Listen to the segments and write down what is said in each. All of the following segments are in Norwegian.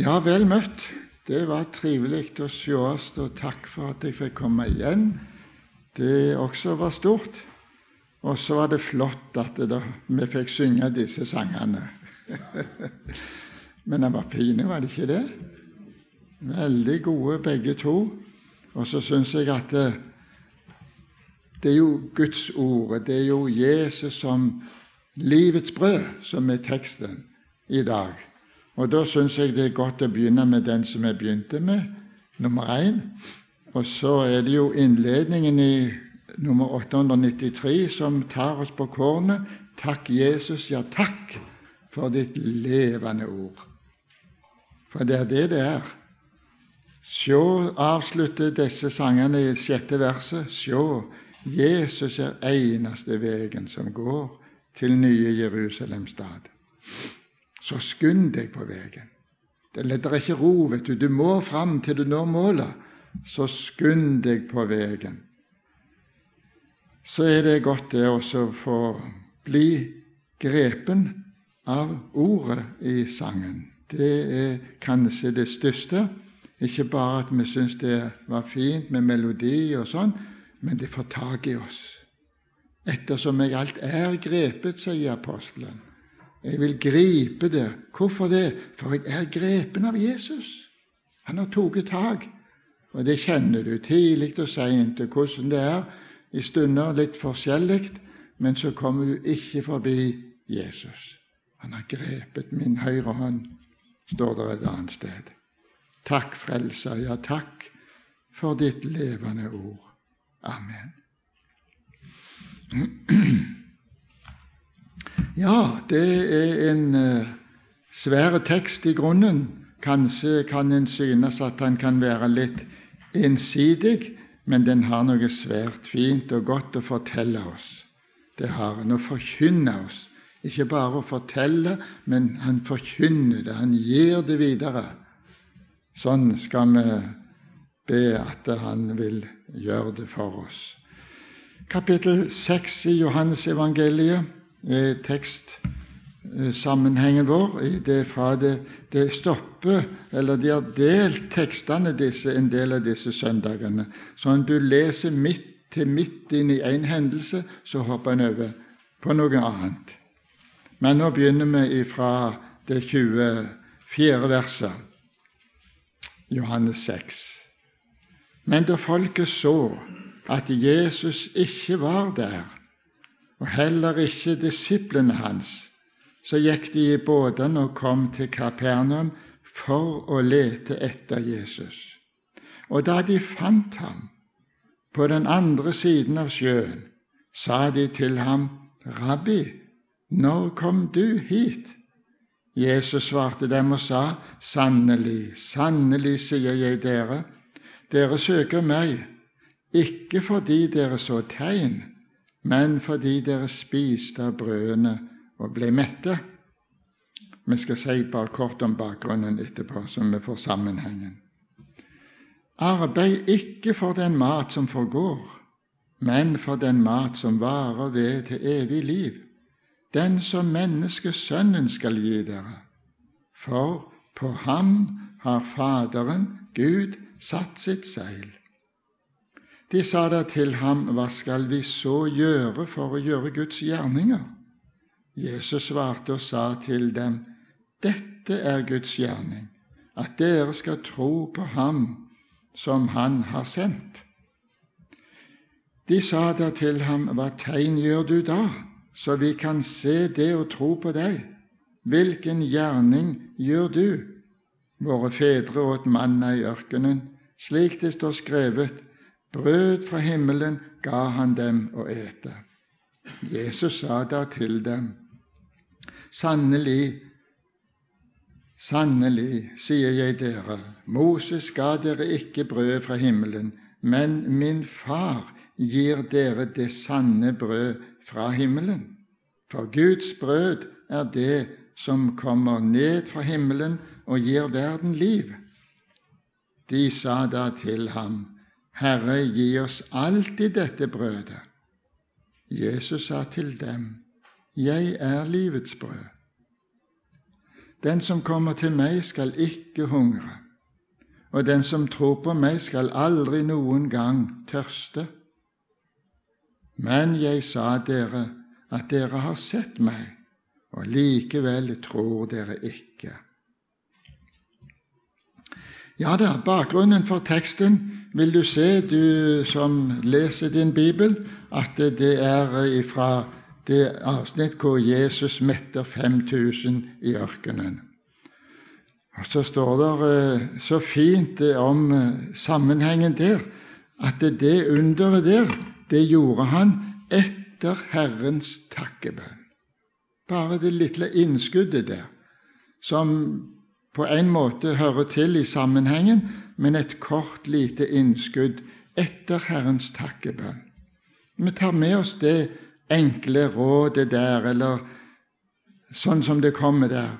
Ja, vel møtt. Det var trivelig å se og takk for at jeg fikk komme igjen. Det også var stort. Og så var det flott at det, vi fikk synge disse sangene. Men de var fine, var det ikke det? Veldig gode begge to. Og så syns jeg at det, det er jo Guds ord, det er jo Jesus som livets brød, som er teksten i dag. Og da syns jeg det er godt å begynne med den som jeg begynte med, nummer én. Og så er det jo innledningen i nummer 893 som tar oss på kornet. Takk, Jesus, ja, takk for ditt levende ord. For det er det det er. Sjå avslutter disse sangene i sjette verset. Sjå, Jesus er eneste vegen som går til nye Jerusalem stad så skynd deg på veien. Det er ikke ro, vet du. Du må fram til du når målet. Så skynd deg på veien. Så er det godt det også å få bli grepen av ordet i sangen. Det er kanskje det største. Ikke bare at vi syns det var fint med melodi og sånn, men det får tak i oss. Ettersom jeg alt er grepet, sier apostelen. Jeg vil gripe det. Hvorfor det? For jeg er grepen av Jesus. Han har tatt tak. Og det kjenner du tidlig og seint, hvordan det er. I stunder litt forskjellig, men så kommer du ikke forbi Jesus. Han har grepet min høyre hånd, står det et annet sted. Takk, Frelser, ja, takk for ditt levende ord. Amen. Ja, det er en uh, svær tekst i grunnen. Kanskje kan en synes at han kan være litt ensidig, men den har noe svært fint og godt å fortelle oss. Det har han å forkynne oss. Ikke bare å fortelle, men han forkynner det. Han gir det videre. Sånn skal vi be at han vil gjøre det for oss. Kapittel 6 i Johannes evangeliet tekstsammenhengen vår. Det, det, det stopper, eller De har delt tekstene disse, en del av disse søndagene. Så om du leser midt til midt inn i én hendelse, så hopper en over på noe annet. Men nå begynner vi fra det 24. verset, Johannes 6. Men da folket så at Jesus ikke var der, og heller ikke disiplene hans. Så gikk de i båtene og kom til Kapernaum for å lete etter Jesus. Og da de fant ham på den andre siden av sjøen, sa de til ham, Rabbi, når kom du hit? Jesus svarte dem og sa, Sannelig, sannelig, sier jeg dere, dere søker meg, ikke fordi dere så tegn, men fordi dere spiste av brødene og ble mette. Vi skal si bare kort om bakgrunnen etterpå, så vi får sammenhengen. Arbeid ikke for den mat som forgår, men for den mat som varer ved til evig liv, den som menneskesønnen skal gi dere. For på ham har Faderen, Gud, satt sitt seil. De sa da til ham, Hva skal vi så gjøre for å gjøre Guds gjerninger? Jesus svarte og sa til dem, Dette er Guds gjerning, at dere skal tro på Ham som Han har sendt. De sa da til ham, Hva tegn gjør du da, så vi kan se det og tro på deg? Hvilken gjerning gjør du? Våre fedre åt manna i ørkenen, slik det står skrevet, Brød fra himmelen ga han dem å ete. Jesus sa da til dem, Sannelig, sannelig, sier jeg dere, Moses ga dere ikke brød fra himmelen, men min far gir dere det sanne brød fra himmelen. For Guds brød er det som kommer ned fra himmelen og gir verden liv. De sa da til ham, Herre, gi oss alltid dette brødet. Jesus sa til dem, Jeg er livets brød. Den som kommer til meg, skal ikke hungre, og den som tror på meg, skal aldri noen gang tørste. Men jeg sa dere at dere har sett meg, og likevel tror dere ikke. Ja da, bakgrunnen for teksten vil du se, du som leser din bibel, at det er fra det avsnitt hvor Jesus metter 5000 i ørkenen. Og Så står det eh, så fint om eh, sammenhengen der, at det underet der, det gjorde han etter Herrens takkebønn. Bare det lille innskuddet der, som på en måte hører til i sammenhengen, men et kort, lite innskudd etter Herrens takkebønn. Vi tar med oss det enkle rådet der, eller sånn som det kommer der.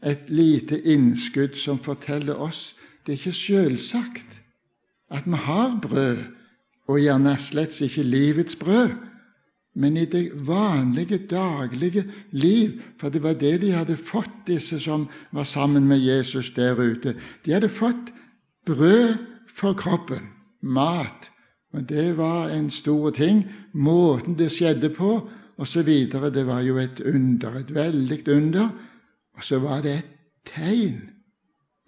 Et lite innskudd som forteller oss det er ikke selvsagt at vi har brød, og gjerne slett ikke livets brød, men i det vanlige, daglige liv. For det var det de hadde fått, disse som var sammen med Jesus der ute. De hadde fått brød for kroppen, mat. Og det var en stor ting. Måten det skjedde på, osv. Det var jo et under, et veldig under. Og så var det et tegn.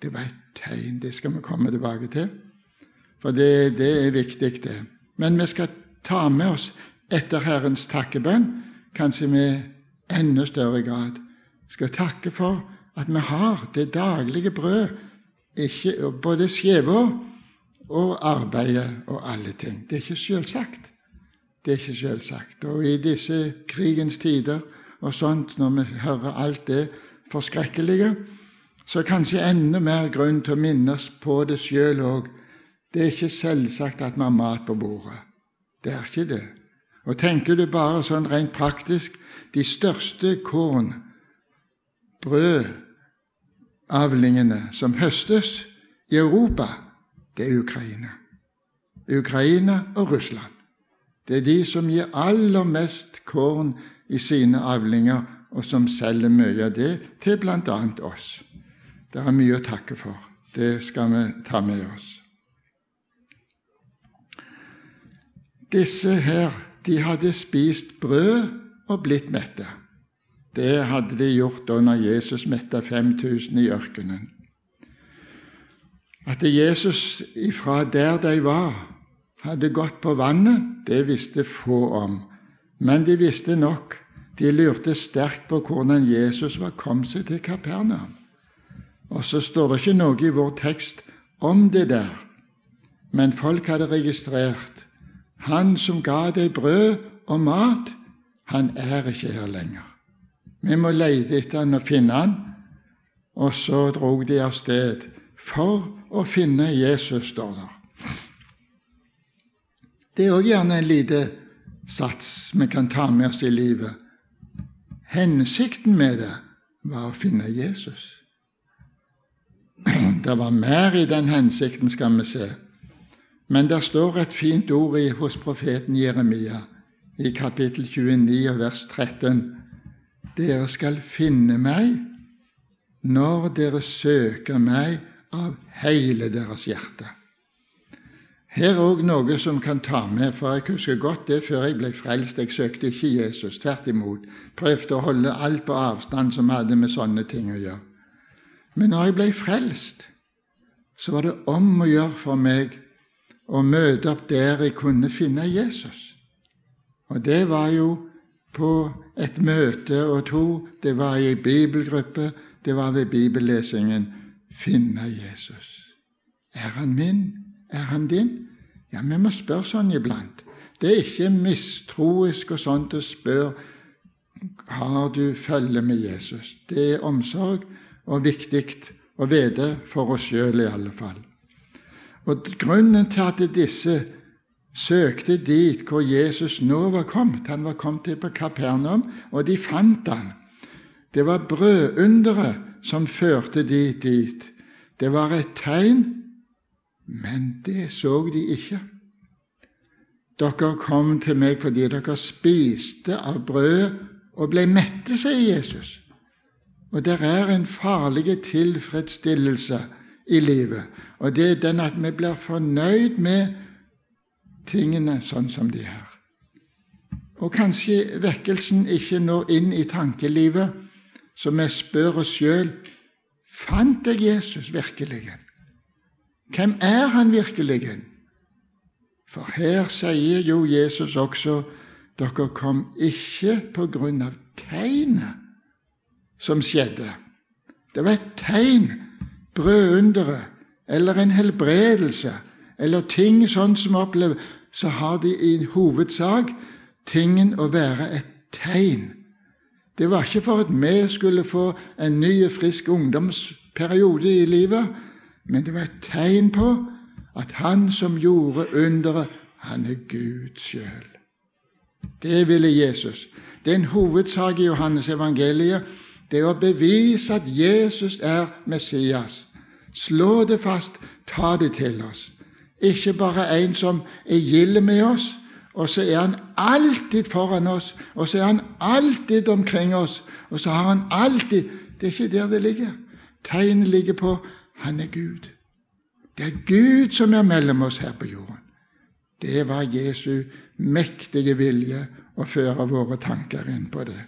Det var et tegn. Det skal vi komme tilbake til. For det, det er viktig, det. Men vi skal ta med oss etter Herrens takkebønn, kanskje med enda større grad, skal takke for at vi har det daglige brød, ikke, både skjeva og arbeidet og alle ting. Det er ikke selvsagt. Det er ikke selvsagt. Og i disse krigens tider og sånt, når vi hører alt det forskrekkelige, så er kanskje enda mer grunn til å minnes på det sjøl òg. Det er ikke selvsagt at vi har mat på bordet. Det er ikke det. Og tenker du bare sånn rent praktisk de største korn, brødavlingene som høstes i Europa, det er Ukraina. Ukraina og Russland. Det er de som gir aller mest korn i sine avlinger, og som selger mye av det til bl.a. oss. Det er mye å takke for. Det skal vi ta med oss. Disse her de hadde spist brød og blitt mette. Det hadde de gjort da når Jesus metta 5000 i ørkenen. At Jesus ifra der de var, hadde gått på vannet, det visste få om. Men de visste nok. De lurte sterkt på hvordan Jesus var kommet seg til Kapernaum. Og så står det ikke noe i vår tekst om det der, men folk hadde registrert han som ga deg brød og mat, han er ikke her lenger. Vi må lete etter han og finne han. Og så drog de av sted for å finne Jesus, står der. Det er òg gjerne en lite sats vi kan ta med oss i livet. Hensikten med det var å finne Jesus. Det var mer i den hensikten, skal vi se. Men det står et fint ord hos profeten Jeremia i kapittel 29 vers 13. Dere skal finne meg når dere søker meg av hele deres hjerte. Her er òg noe som kan ta med, for jeg husker godt det før jeg ble frelst. Jeg søkte ikke Jesus, tvert imot. Prøvde å holde alt på avstand som hadde med sånne ting å gjøre. Men når jeg ble frelst, så var det om å gjøre for meg å møte opp der jeg kunne finne Jesus. Og det var jo på et møte og to, det var i bibelgruppe, det var ved bibellesingen. Finne Jesus. Er han min? Er han din? Ja, vi må spørre sånn iblant. Det er ikke mistroisk og sånt å spørre har du følge med Jesus. Det er omsorg og viktig å vite for oss sjøl i alle fall. Og Grunnen til at disse søkte dit hvor Jesus nå var kommet Han var kommet til på Kapernaum, og de fant han. Det var brødunderet som førte de dit. Det var et tegn, men det så de ikke. Dere kom til meg fordi dere spiste av brødet og ble mette, sier Jesus. Og det er en farlig tilfredsstillelse i livet, og det er den at vi blir fornøyd med tingene sånn som de er. Og kanskje vekkelsen ikke når inn i tankelivet, så vi spør oss sjøl fant jeg Jesus virkelig? Hvem er han virkelig? For her sier jo Jesus også dere kom ikke på grunn av tegnet som skjedde. Det var et tegn, brødunderet, eller en helbredelse, eller ting sånn som vi opplever, så har de i hovedsak tingen å være et tegn. Det var ikke for at vi skulle få en ny, frisk ungdomsperiode i livet, men det var et tegn på at han som gjorde underet, han er Gud sjøl. Det ville Jesus. Det er en hovedsak i Johannes evangeliet det er å bevise at Jesus er Messias. Slå det fast, ta det til oss. Ikke bare en som er gild med oss, og så er han alltid foran oss, og så er han alltid omkring oss, og så har han alltid Det er ikke der det ligger. Tegnet ligger på han er Gud. Det er Gud som er mellom oss her på jorden. Det var Jesu mektige vilje å føre våre tanker inn på det.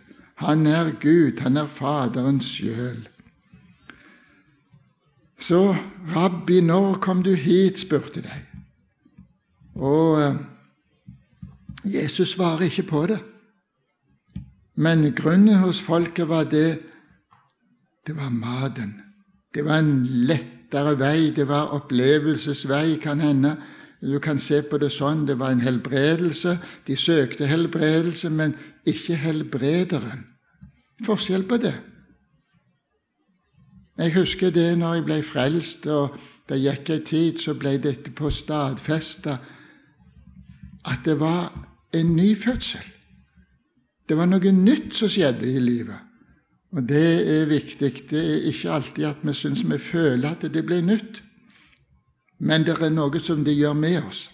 Han er Gud, han er Faderen sjøl. Så, rabbi, når kom du hit? spurte de. Og eh, Jesus svarer ikke på det. Men grunnen hos folket var det det var maten. Det var en lettere vei, det var opplevelsesvei, kan hende. Du kan se på det sånn. Det var en helbredelse. De søkte helbredelse, men ikke helbrederen. Forskjell på det. Jeg husker det når jeg ble frelst, og det gikk ei tid, så ble dette på stadfesta at det var en ny fødsel. Det var noe nytt som skjedde i livet. Og det er viktig. Det er ikke alltid at vi syns vi føler at det blir nytt, men det er noe som det gjør med oss.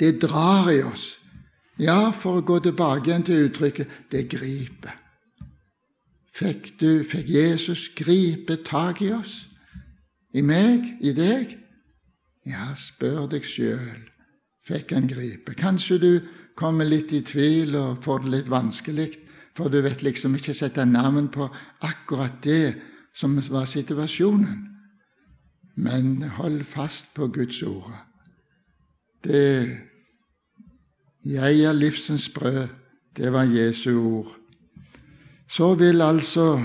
Det drar i oss. Ja, for å gå tilbake igjen til uttrykket det griper. Fikk, du, fikk Jesus gripe tak i oss? I meg? I deg? Ja, spør deg sjøl. Fikk han gripe? Kanskje du kommer litt i tvil og får det litt vanskelig, for du vet liksom ikke sette navn på akkurat det som var situasjonen. Men hold fast på Guds ord. Det 'Jeg er livsens brød', det var Jesu ord så vil altså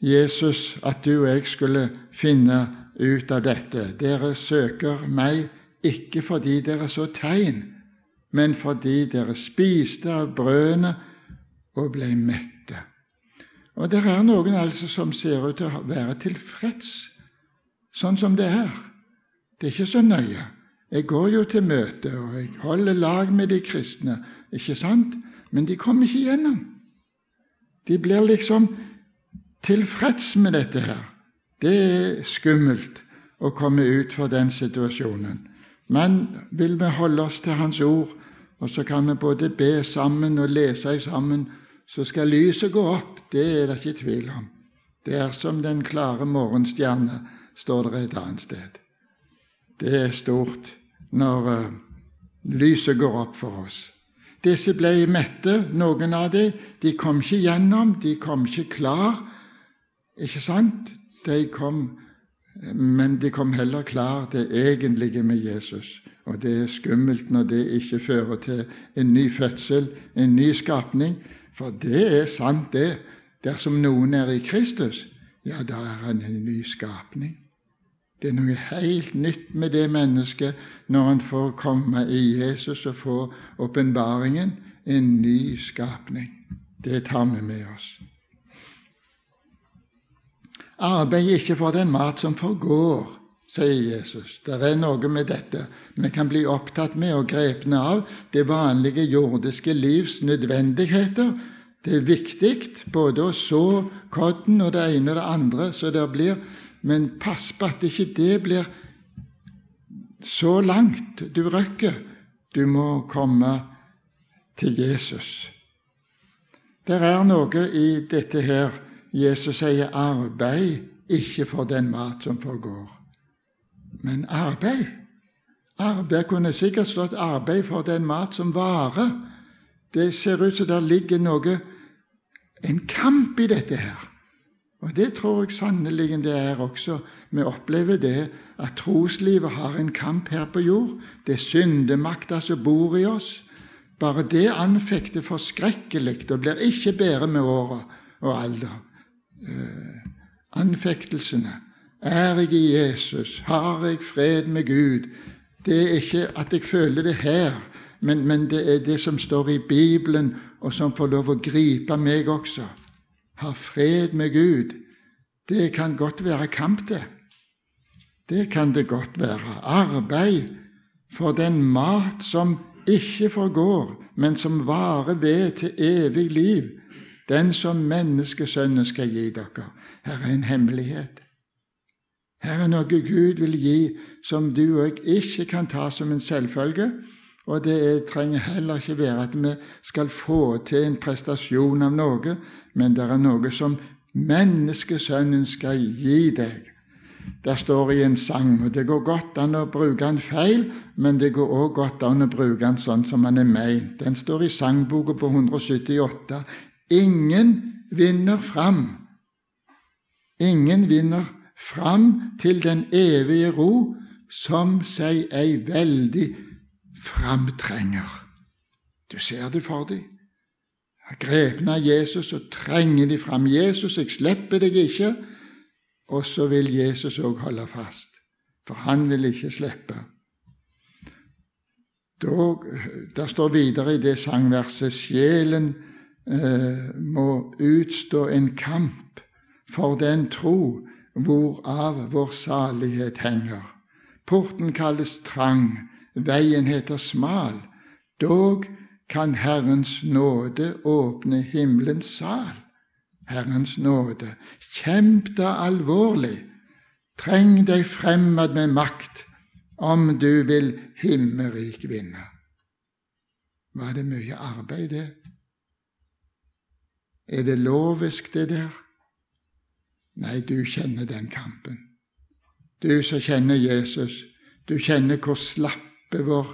Jesus at du og jeg skulle finne ut av dette. Dere søker meg ikke fordi dere så tegn, men fordi dere spiste av brødene og ble mette. Og det er noen altså som ser ut til å være tilfreds sånn som det er. Det er ikke så nøye. Jeg går jo til møte, og jeg holder lag med de kristne, ikke sant? Men de kommer ikke gjennom. De blir liksom tilfreds med dette her. Det er skummelt å komme ut for den situasjonen. Men vil vi holde oss til Hans ord, og så kan vi både be sammen og lese sammen, så skal lyset gå opp. Det er det ikke tvil om. Det er som den klare morgenstjerne, står det et annet sted. Det er stort når uh, lyset går opp for oss. Disse ble mette, noen av dem. De kom ikke gjennom, de kom ikke klar. Ikke sant? De kom, men de kom heller klar det egentlige med Jesus. Og det er skummelt når det ikke fører til en ny fødsel, en ny skapning. For det er sant, det. Dersom noen er i Kristus, ja, da er han en ny skapning. Det er noe helt nytt med det mennesket når han får komme i Jesus og få åpenbaringen. En ny skapning. Det tar vi med oss. Arbeid ikke for den mat som forgår, sier Jesus. Det er noe med dette vi kan bli opptatt med og grepne av. Det vanlige jordiske livs nødvendigheter. Det er viktig både å så kodden og det ene og det andre, så det blir men pass på at ikke det blir så langt du røkker. Du må komme til Jesus. Det er noe i dette her Jesus sier 'arbeid ikke for den mat som forgår', men arbeid. Arbeid kunne sikkert stått 'arbeid for den mat som varer'. Det ser ut som det ligger noe en kamp i dette her. Og det tror jeg sannelig det er også. Vi opplever det at troslivet har en kamp her på jord. Det er syndemakta som bor i oss. Bare det anfekter forskrekkelig og blir ikke bedre med åra og alder. Uh, anfektelsene. Er jeg i Jesus? Har jeg fred med Gud? Det er ikke at jeg føler det her, men, men det er det som står i Bibelen, og som får lov å gripe meg også har fred med Gud, det kan godt være kamp, det. Det kan det godt være. Arbeid for den mat som ikke forgår, men som varer ved til evig liv, den som menneskesønnen skal gi dere. Her er en hemmelighet. Her er noe Gud vil gi som du og jeg ikke kan ta som en selvfølge, og det trenger heller ikke være at vi skal få til en prestasjon av noe, men det er noe som menneskesønnen skal gi deg. Det står i en sang, og det går godt an å bruke den feil, men det går òg godt an å bruke den sånn som den er meint. Den står i sangboka på 178. Ingen vinner fram. Ingen vinner fram til den evige ro som seg ei veldig framtrenger. Du ser det for deg. Grepne av Jesus og trenger de fram. 'Jesus, jeg slipper deg ikke.' Og så vil Jesus òg holde fast, for han vil ikke slippe. Det står videre i det sangverset sjelen eh, må utstå en kamp for den tro hvorav vår salighet henger. Porten kalles trang, Veien heter smal, dog kan Herrens nåde åpne himmelens sal. Herrens nåde, kjemp da alvorlig, treng deg fremad med makt, om du vil himmerik vinne. Var det mye arbeid, det? Er det lovisk, det der? Nei, du kjenner den kampen. Du som kjenner Jesus, du kjenner hvor slapp vår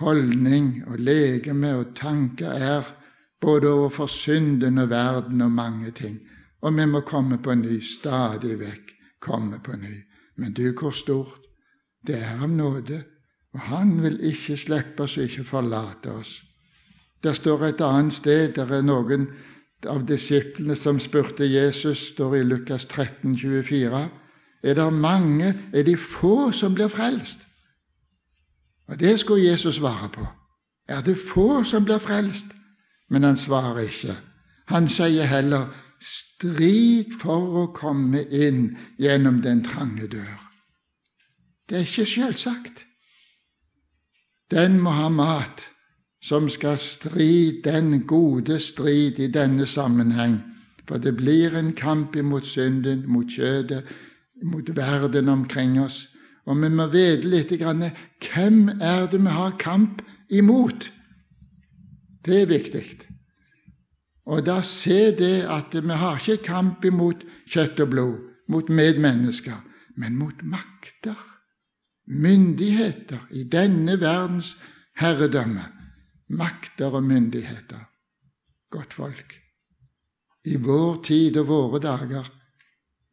holdning og legeme og tanke er, både overfor synden og verden og mange ting. Og vi må komme på ny, stadig vekk komme på ny. Men du, hvor stort? Det er av nåde, og Han vil ikke slippe oss og ikke forlate oss. Der står et annet sted, der er noen av disiplene som spurte Jesus, står i Lukas 13, 24. Er det mange, er de få som blir frelst? Og Det skulle Jesus svare på. Er det få som blir frelst? Men han svarer ikke. Han sier heller strid for å komme inn gjennom den trange dør. Det er ikke selvsagt. Den må ha mat som skal strid den gode strid i denne sammenheng. For det blir en kamp imot synden, mot kjødet, mot verden omkring oss. Og vi må vite litt grann, hvem er det vi har kamp imot. Det er viktig. Og da se det at vi har ikke kamp imot kjøtt og blod, mot medmennesker, men mot makter, myndigheter i denne verdens herredømme. Makter og myndigheter. Godt folk. I vår tid og våre dager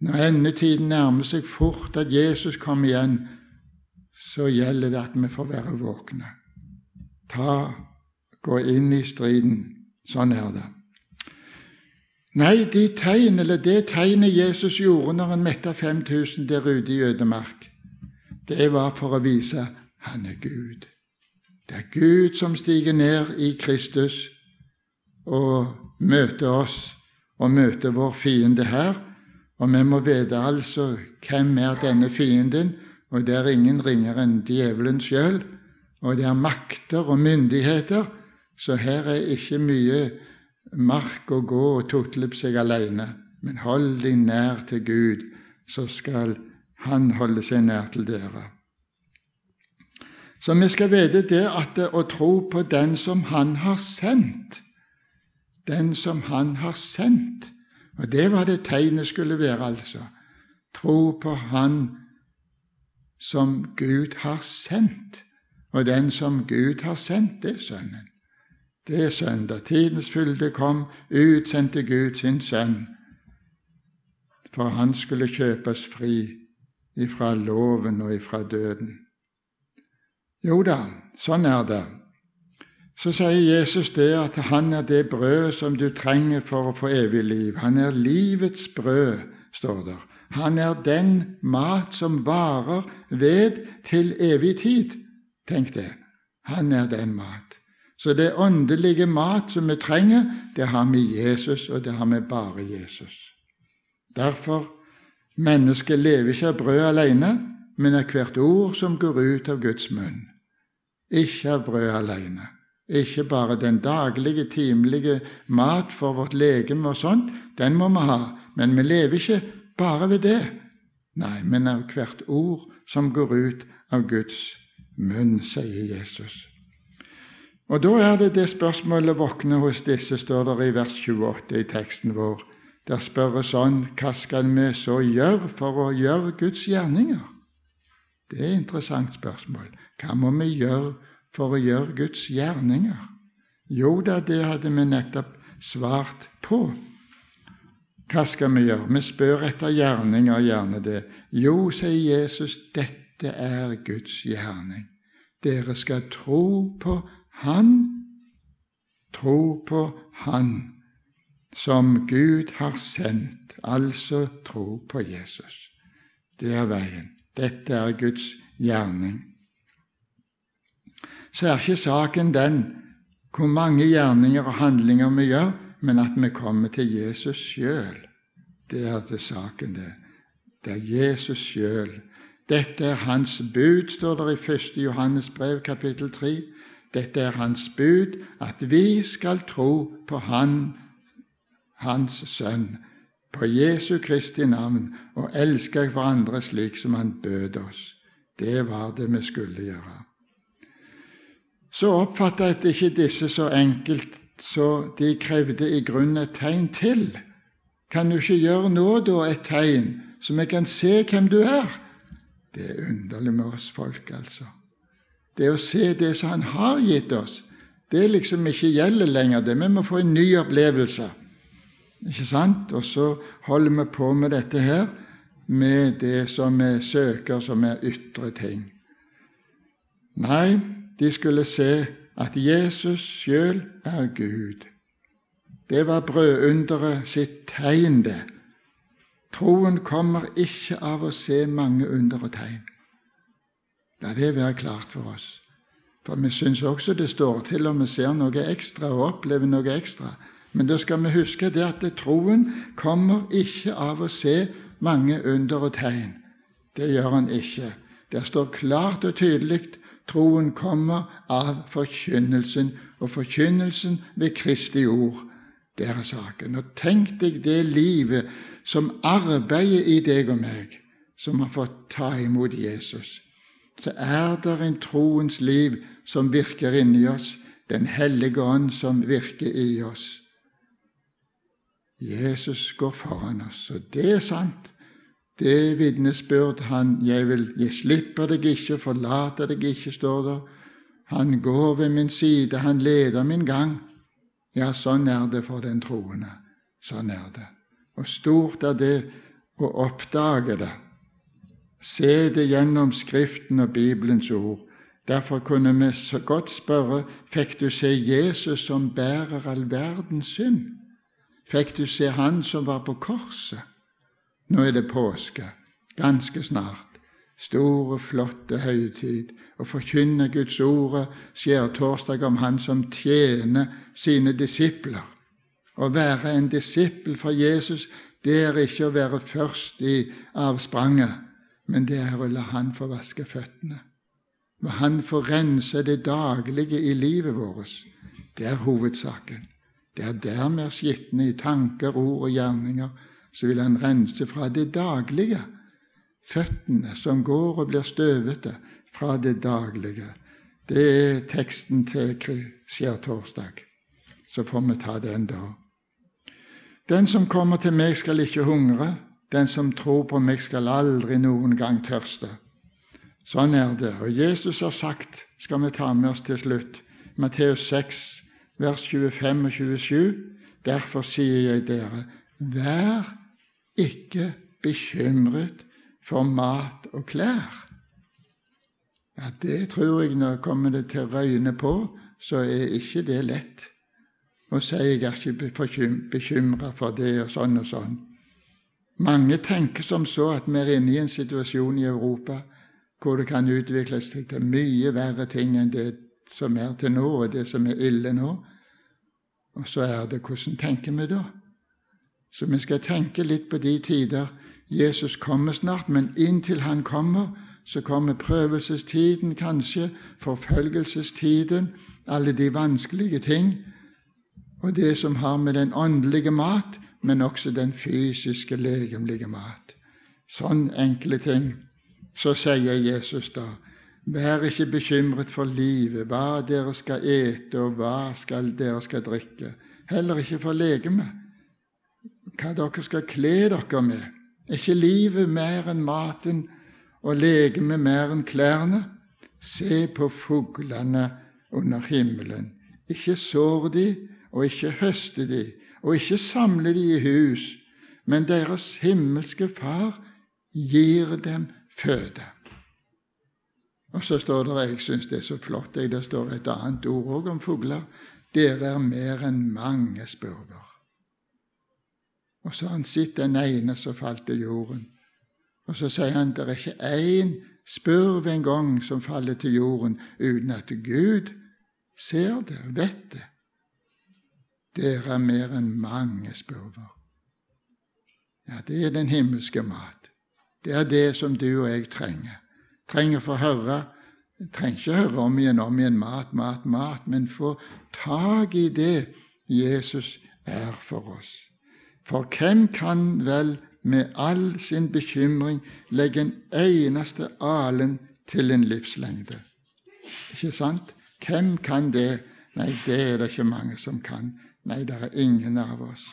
når endetiden nærmer seg fort at Jesus kommer igjen, så gjelder det at vi får være våkne. Ta, gå inn i striden. Sånn er det. Nei, de tegn, eller det tegnet Jesus gjorde når han metta 5000 der ute i ødemark, det var for å vise han er Gud. Det er Gud som stiger ned i Kristus og møter oss og møter vår fiende her, og vi må vite altså hvem er denne fienden, og det er ingen ringere enn djevelen sjøl. Og det er makter og myndigheter, så her er ikke mye mark å gå og tutle på seg alene. Men hold deg nær til Gud, så skal Han holde seg nær til dere. Så vi skal vite det at å tro på den som Han har sendt, den som Han har sendt, Og det var det tegnet skulle være, altså. Tro på Han som Gud har sendt. Og den som Gud har sendt, det er Sønnen. Det er søndag. Tidens fylde kom, utsendte Gud sin sønn, for han skulle kjøpes fri ifra loven og ifra døden. Jo da, sånn er det. Så sier Jesus det at han er det brød som du trenger for å få evig liv. Han er livets brød, står der. Han er den mat som varer ved til evig tid. Tenk det. Han er den mat. Så det åndelige mat som vi trenger, det har vi Jesus, og det har vi bare Jesus. Derfor mennesket lever ikke av brød alene, men av hvert ord som går ut av Guds munn. Ikke av brød alene. Ikke bare den daglige, timelige mat for vårt legeme og sånt, den må vi ha, men vi lever ikke bare ved det. Nei, men av hvert ord som går ut av Guds munn, sier Jesus. Og da er det det spørsmålet våkner hos disse, står det i vers 28 i teksten vår. Der spørres sånn Hva skal vi så gjøre for å gjøre Guds gjerninger? Det er et interessant spørsmål. Hva må vi gjøre for å gjøre Guds gjerninger? Jo da, det hadde vi nettopp svart på. Hva skal vi gjøre? Vi spør etter gjerninger, gjerne det. Jo, sier Jesus, dette er Guds gjerning. Dere skal tro på han tro på Han som Gud har sendt, altså tro på Jesus. Det er veien. Dette er Guds gjerning. Så er ikke saken den hvor mange gjerninger og handlinger vi gjør, men at vi kommer til Jesus sjøl. Det er til saken, det. Det er Jesus sjøl. Dette er Hans bud, står det i 1. Johannes brev, kapittel 3. Dette er Hans bud, at vi skal tro på Han, Hans Sønn, på Jesu Kristi navn, og elske hverandre slik som Han bød oss. Det var det vi skulle gjøre. Så oppfattet ikke disse så enkelt, så de krevde i grunnen et tegn til. Kan du ikke gjøre nå, da, et tegn, så vi kan se hvem du er? Det er underlig med oss folk, altså. Det å se det som Han har gitt oss, det liksom ikke gjelder lenger. det Vi må få en ny opplevelse. Ikke sant? Og så holder vi på med dette her, med det som vi søker, som er ytre ting. Nei, de skulle se at Jesus sjøl er Gud. Det var brødunderet sitt tegn, det. Troen kommer ikke av å se mange under og tegn. La det være klart for oss. For vi syns også det står til om vi ser noe ekstra og opplever noe ekstra. Men da skal vi huske det at troen kommer ikke av å se mange under og tegn. Det gjør han ikke. Det står klart og tydelig troen kommer av forkynnelsen, og forkynnelsen ved Kristi ord. Det er saken. Og tenk deg det livet som arbeider i deg og meg, som har fått ta imot Jesus så er det en troens liv som virker inni oss, Den hellige ånd som virker i oss. Jesus går foran oss, og det er sant. Det vitnesbyrd han 'Jeg vil jeg slipper deg ikke, forlater deg ikke', står der. Han går ved min side, han leder min gang. Ja, sånn er det for den troende. Sånn er det. Og stort er det å oppdage det. Se det gjennom Skriften og Bibelens ord. Derfor kunne vi så godt spørre fikk du se Jesus som bærer all verdens synd? Fikk du se Han som var på korset? Nå er det påske, ganske snart. Store, flotte høytid. Å forkynne Guds ordet skjærtorsdag om Han som tjener sine disipler. Å være en disippel for Jesus, det er ikke å være først i avspranget men det er å la Han få vaske føttene. Hva Han får rense det daglige i livet vårt. Det er hovedsaken. Det er der vi er skitne i tanker, ord og gjerninger. Så vil Han rense fra det daglige. Føttene som går og blir støvete fra det daglige. Det er teksten til skjærtorsdag. Så får vi ta den da. Den som kommer til meg, skal ikke hungre. Den som tror på meg, skal aldri noen gang tørste. Sånn er det. Og Jesus har sagt, skal vi ta med oss til slutt, Matteus 6, vers 25 og 27, derfor sier jeg dere, vær ikke bekymret for mat og klær. Ja, Det tror jeg når kommer det til røyne på, så er ikke det lett å si jeg er ikke bekymra for det og sånn og sånn. Mange tenker som så at vi er inne i en situasjon i Europa hvor det kan utvikles til mye verre ting enn det som er til nå, og det som er ille nå. Og så er det hvordan tenker vi da? Så vi skal tenke litt på de tider. Jesus kommer snart, men inntil han kommer, så kommer prøvelsestiden kanskje, forfølgelsestiden, alle de vanskelige ting, og det som har med den åndelige mat, men også den fysiske, legemlige mat. Sånn enkle ting. Så sier Jesus da, vær ikke bekymret for livet, hva dere skal ete, og hva skal dere skal drikke. Heller ikke for legemet, hva dere skal kle dere med. Er ikke livet mer enn maten og legemet mer enn klærne? Se på fuglene under himmelen. Ikke sår de, og ikke høster de, og ikke samler de i hus, men deres himmelske Far gir dem føde. Og så står det, jeg syns det er så flott, det står et annet ord òg om fugler. Dere er mer enn mange spurver. Og så har han sett den ene som falt til jorden. Og så sier han det er ikke én spurv engang som faller til jorden uten at Gud ser det, vet det. Dere er mer enn mange spurver. Ja, det er den himmelske mat. Det er det som du og jeg trenger. Trenger for å høre. Trenger ikke høre om igjen om igjen mat, mat, mat, men få tak i det Jesus er for oss. For hvem kan vel med all sin bekymring legge en eneste alen til en livslengde? Ikke sant? Hvem kan det? Nei, det er det ikke mange som kan. Nei, det er ingen av oss.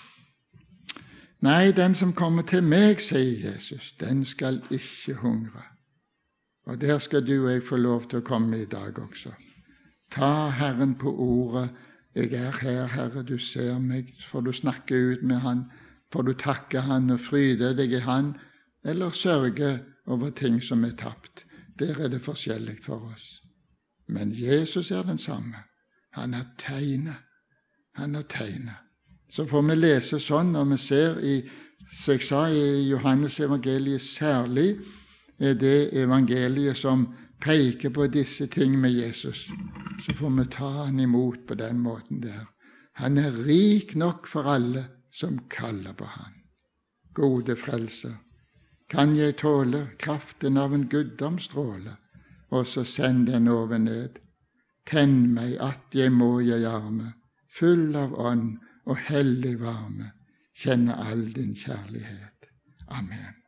Nei, den som kommer til meg, sier Jesus, den skal ikke hungre. Og der skal du og jeg få lov til å komme i dag også. Ta Herren på ordet. Jeg er her, Herre, du ser meg. for du snakker ut med Han? Får du takke Han og fryde deg i Han? Eller sørge over ting som er tapt? Der er det forskjellig for oss. Men Jesus er den samme. Han har tegnet. Han har tegnet. Så får vi lese sånn når vi ser i som jeg sa i Johannes evangeliet særlig er det evangeliet som peker på disse ting med Jesus. Så får vi ta han imot på den måten der. Han er rik nok for alle som kaller på han. Gode frelser, kan jeg tåle kraften av en guddomsstråle? og så send den over ned. Tenn meg at jeg må jeg arme, full av ånd og hellig varme, kjenne all din kjærlighet. Amen.